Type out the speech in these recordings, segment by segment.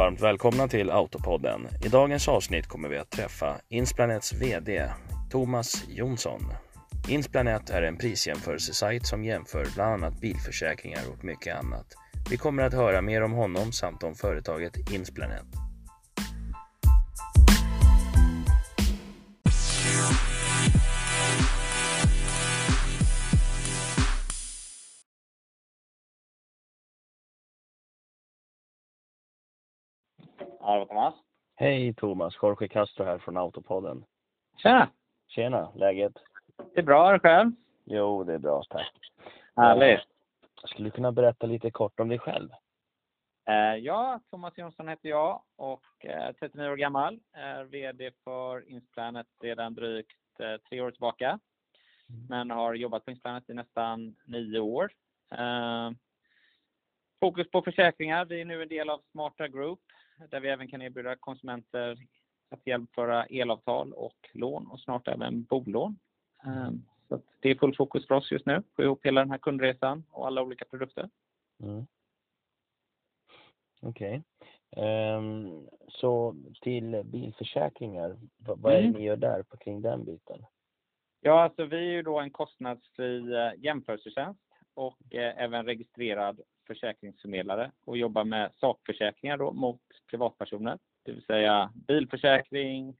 Varmt välkomna till Autopodden. I dagens avsnitt kommer vi att träffa Insplanets VD Thomas Jonsson. Insplanet är en prisjämförelsesajt som jämför bland annat bilförsäkringar och mycket annat. Vi kommer att höra mer om honom samt om företaget Insplanet. Ja, Thomas. Hej Thomas, Jorge Castro här från Autopodden. Tjena! Tjena, läget? Det är bra, själv? Jo, det är bra tack. Härligt. Jag skulle kunna berätta lite kort om dig själv. Eh, ja, Thomas Jonsson heter jag och eh, 39 år gammal. Är VD för Insplanet sedan drygt eh, tre år tillbaka. Men har jobbat på Insplanet i nästan nio år. Eh, fokus på försäkringar. Vi är nu en del av Smarta Group där vi även kan erbjuda konsumenter att jämföra elavtal och lån och snart även bolån. Eh, så det är full fokus för oss just nu. Få ihop hela den här kundresan och alla olika produkter. Mm. Okej. Ehm, så till bilförsäkringar, vad, är det Mm. ni gör där på, kring den biten? Ja, alltså vi är ju då en kostnadsfri eh, jämförelsetjänst och eh, även registrerad försäkringsförmedlare och jobbar med sakförsäkringar då mot privatpersoner. Det vill säga bilförsäkring,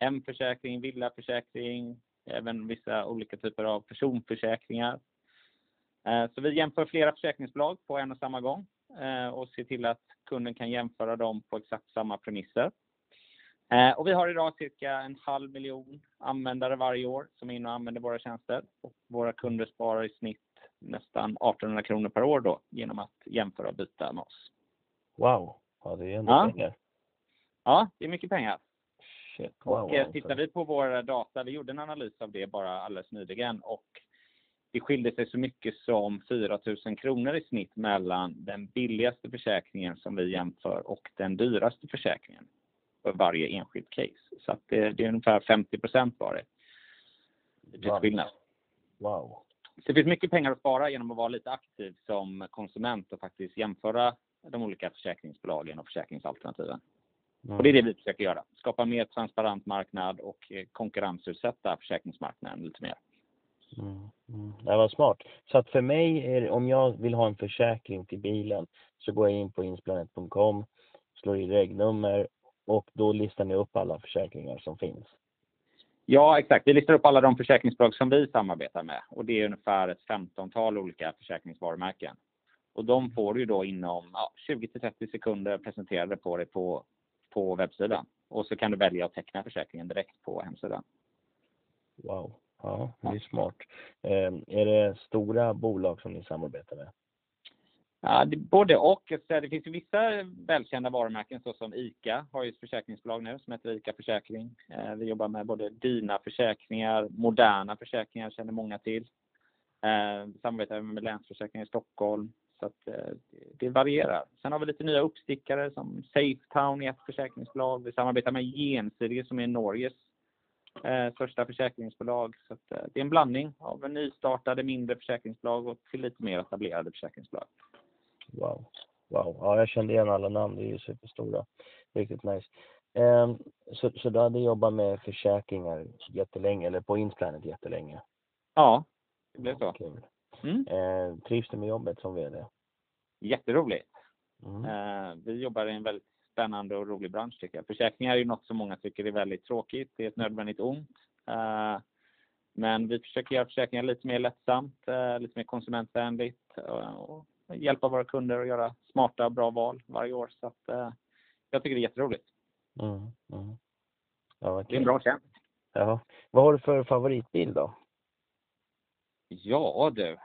hemförsäkring, villaförsäkring, även vissa olika typer av personförsäkringar. Eh, så vi jämför flera försäkringsbolag på en och samma gång eh, och ser till att kunden kan jämföra dem på exakt samma premisser. Och vi har idag cirka en halv miljon användare varje år som är inne och använder våra tjänster. Och våra kunder sparar i snitt nästan 1800 kronor per år då genom att jämföra och byta med oss. Wow, ja det är ändå Ja. pengar. Ja, det är mycket pengar. Shit, wow. Och eh, alltså. tittar vi på vår data, vi gjorde en analys av det bara alldeles nyligen och det skilde sig så mycket som 4 000 kronor i snitt mellan den billigaste försäkringen som vi jämför och den dyraste försäkringen för varje enskilt case. Så att det, det är ungefär 50 procent var det. Wow. skillnad. Wow. Så det finns mycket pengar att spara genom att vara lite aktiv som konsument och faktiskt jämföra de olika försäkringsbolagen och försäkringsalternativen. Mm. Och det är det vi försöker göra. Skapa en mer transparent marknad och eh, konkurrensutsätta försäkringsmarknaden lite mer. Mm. Mm. Det var smart. Så att för mig, är, om jag vill ha en försäkring till bilen så går jag in på insplanet.com, slår i regnummer och då listar ni upp alla försäkringar som finns. Ja, exakt. Vi listar upp alla de försäkringsbolag som vi samarbetar med och det är ungefär ett 15-tal olika försäkringsvarumärken. Och de får du då inom ja, 20 till 30 sekunder presenterade på dig på, på webbsidan. Och så kan du välja att teckna försäkringen direkt på hemsidan. Wow. Ja, det är smart. Eh, är det stora bolag som ni samarbetar med? Ja, det, både och. Det finns ju vissa välkända varumärken såsom ICA har ju ett försäkringsbolag nu som heter ICA Försäkring. Eh, vi jobbar med både Dina försäkringar, Moderna försäkringar känner många till. Eh, samarbetar även med Länsförsäkringar i Stockholm. Så att, eh, det- varierar. Sen har vi lite nya uppstickare som Safetown är ett försäkringsbolag. Vi samarbetar med Gjensidige som är Norges eh, största försäkringsbolag. Så att, eh, det är en blandning av nystartade mindre försäkringsbolag och till lite mer etablerade försäkringsbolag. Wow. Wow. Ja, jag kände igen alla namn. Det är ju superstora. Riktigt nice. Ehm, så, så du hade jobbat med försäkringar jättelänge, eller på Insplanet jättelänge? Ja, det blev så. Kul. Mm. Eh, trivs du med jobbet som VD? Jätteroligt. Mm. Eh, vi jobbar i en väldigt spännande och rolig bransch tycker jag. Försäkringar är ju något som många tycker är väldigt tråkigt. Det är ett nödvändigt ont. Eh, men vi försöker göra försäkringar lite mer lättsamt, eh, lite mer konsumentvänligt eh, och hjälpa våra kunder att göra smarta bra val varje år. Så att, eh, jag tycker det är jätteroligt. Mm. Mm. Ja, Det är en bra tjänst. Ja. Vad har du för favoritbil då? Ja du,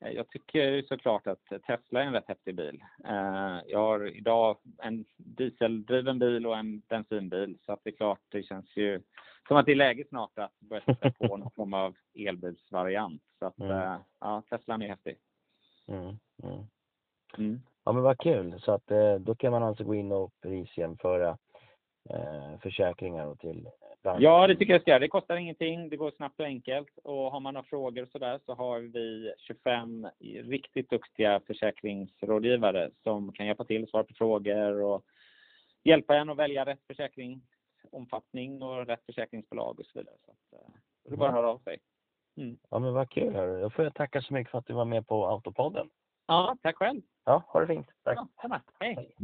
Eh, jag tycker ju såklart att Tesla är en rätt häftig bil. Eh, Jag har idag en dieseldriven bil och en bensinbil så att det är klart det känns ju som att det är läge snart att börja sätta på någon form av elbilsvariant. Så att Mm. eh, ja, Teslan är häftig. Mm. Mm. Mm. Ja men vad kul. Så att eh, då kan man alltså gå in och prisjämföra eh, försäkringar och till branschen. Ja, det tycker jag ska. Det kostar ingenting. Det går snabbt och enkelt. Och har man några frågor och sådär så har vi 25 riktigt duktiga försäkringsrådgivare som kan hjälpa till, svara på frågor och hjälpa en att välja rätt försäkringsomfattning och rätt försäkringsbolag och så vidare. Så att, eh, det är bara att höra av sig. Mm. Ja, men vad kul. Jag får tacka så mycket för att du var med på Autopodden. Ja, tack själv. Ja, ha det fint. Tack. Ja, Hej.